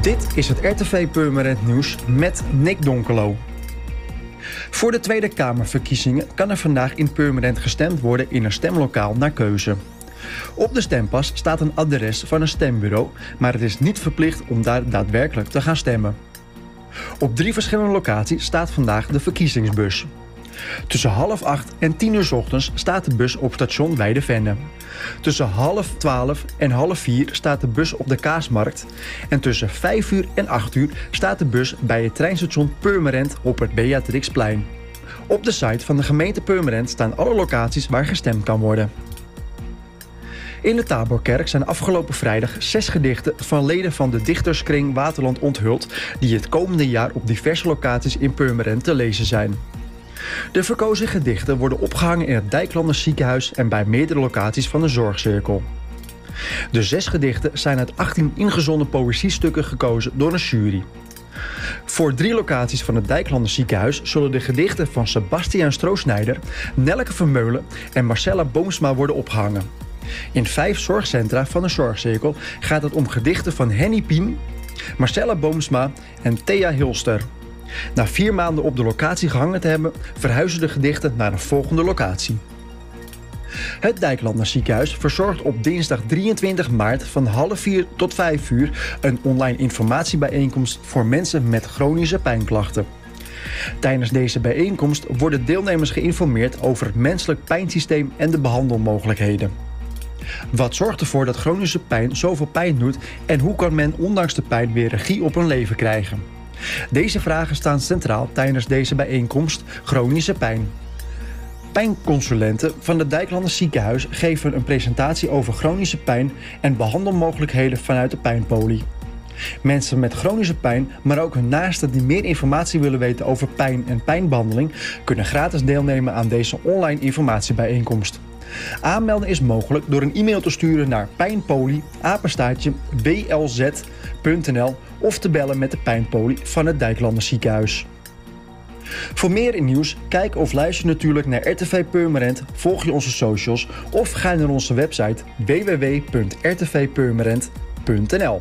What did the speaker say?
Dit is het RTV Purmerend Nieuws met Nick Donkelo. Voor de Tweede Kamerverkiezingen kan er vandaag in Purmerend gestemd worden in een stemlokaal naar keuze. Op de stempas staat een adres van een stembureau, maar het is niet verplicht om daar daadwerkelijk te gaan stemmen. Op drie verschillende locaties staat vandaag de verkiezingsbus. Tussen half acht en tien uur ochtends staat de bus op station Weidevenne. Tussen half twaalf en half vier staat de bus op de Kaasmarkt. En tussen vijf uur en acht uur staat de bus bij het treinstation Purmerend op het Beatrixplein. Op de site van de gemeente Purmerend staan alle locaties waar gestemd kan worden. In de Taborkerk zijn afgelopen vrijdag zes gedichten van leden van de dichterskring Waterland onthuld... die het komende jaar op diverse locaties in Purmerend te lezen zijn. De verkozen gedichten worden opgehangen in het Dijklanders ziekenhuis en bij meerdere locaties van de zorgcirkel. De zes gedichten zijn uit 18 ingezonden poëziestukken gekozen door een jury. Voor drie locaties van het Dijklanders ziekenhuis zullen de gedichten van Sebastiaan Stroosnijder, Nelke Vermeulen en Marcella Boomsma worden opgehangen. In vijf zorgcentra van de zorgcirkel gaat het om gedichten van Henny Piem, Marcella Boomsma en Thea Hilster. Na vier maanden op de locatie gehangen te hebben, verhuizen de gedichten naar een volgende locatie. Het Dijklander ziekenhuis verzorgt op dinsdag 23 maart van half vier tot 5 uur een online informatiebijeenkomst voor mensen met chronische pijnklachten. Tijdens deze bijeenkomst worden deelnemers geïnformeerd over het menselijk pijnsysteem en de behandelmogelijkheden. Wat zorgt ervoor dat chronische pijn zoveel pijn doet en hoe kan men ondanks de pijn weer regie op hun leven krijgen? Deze vragen staan centraal tijdens deze bijeenkomst Chronische Pijn. Pijnconsulenten van het Dijklanders ziekenhuis geven een presentatie over chronische pijn en behandelmogelijkheden vanuit de pijnpolie. Mensen met chronische pijn, maar ook hun naasten die meer informatie willen weten over pijn en pijnbehandeling, kunnen gratis deelnemen aan deze online informatiebijeenkomst. Aanmelden is mogelijk door een e-mail te sturen naar pijnpolie blz.nl of te bellen met de pijnpolie van het Dijklanders ziekenhuis. Voor meer nieuws, kijk of luister natuurlijk naar RTV Purmerend, volg je onze socials of ga naar onze website www.rtvpurmerend.nl.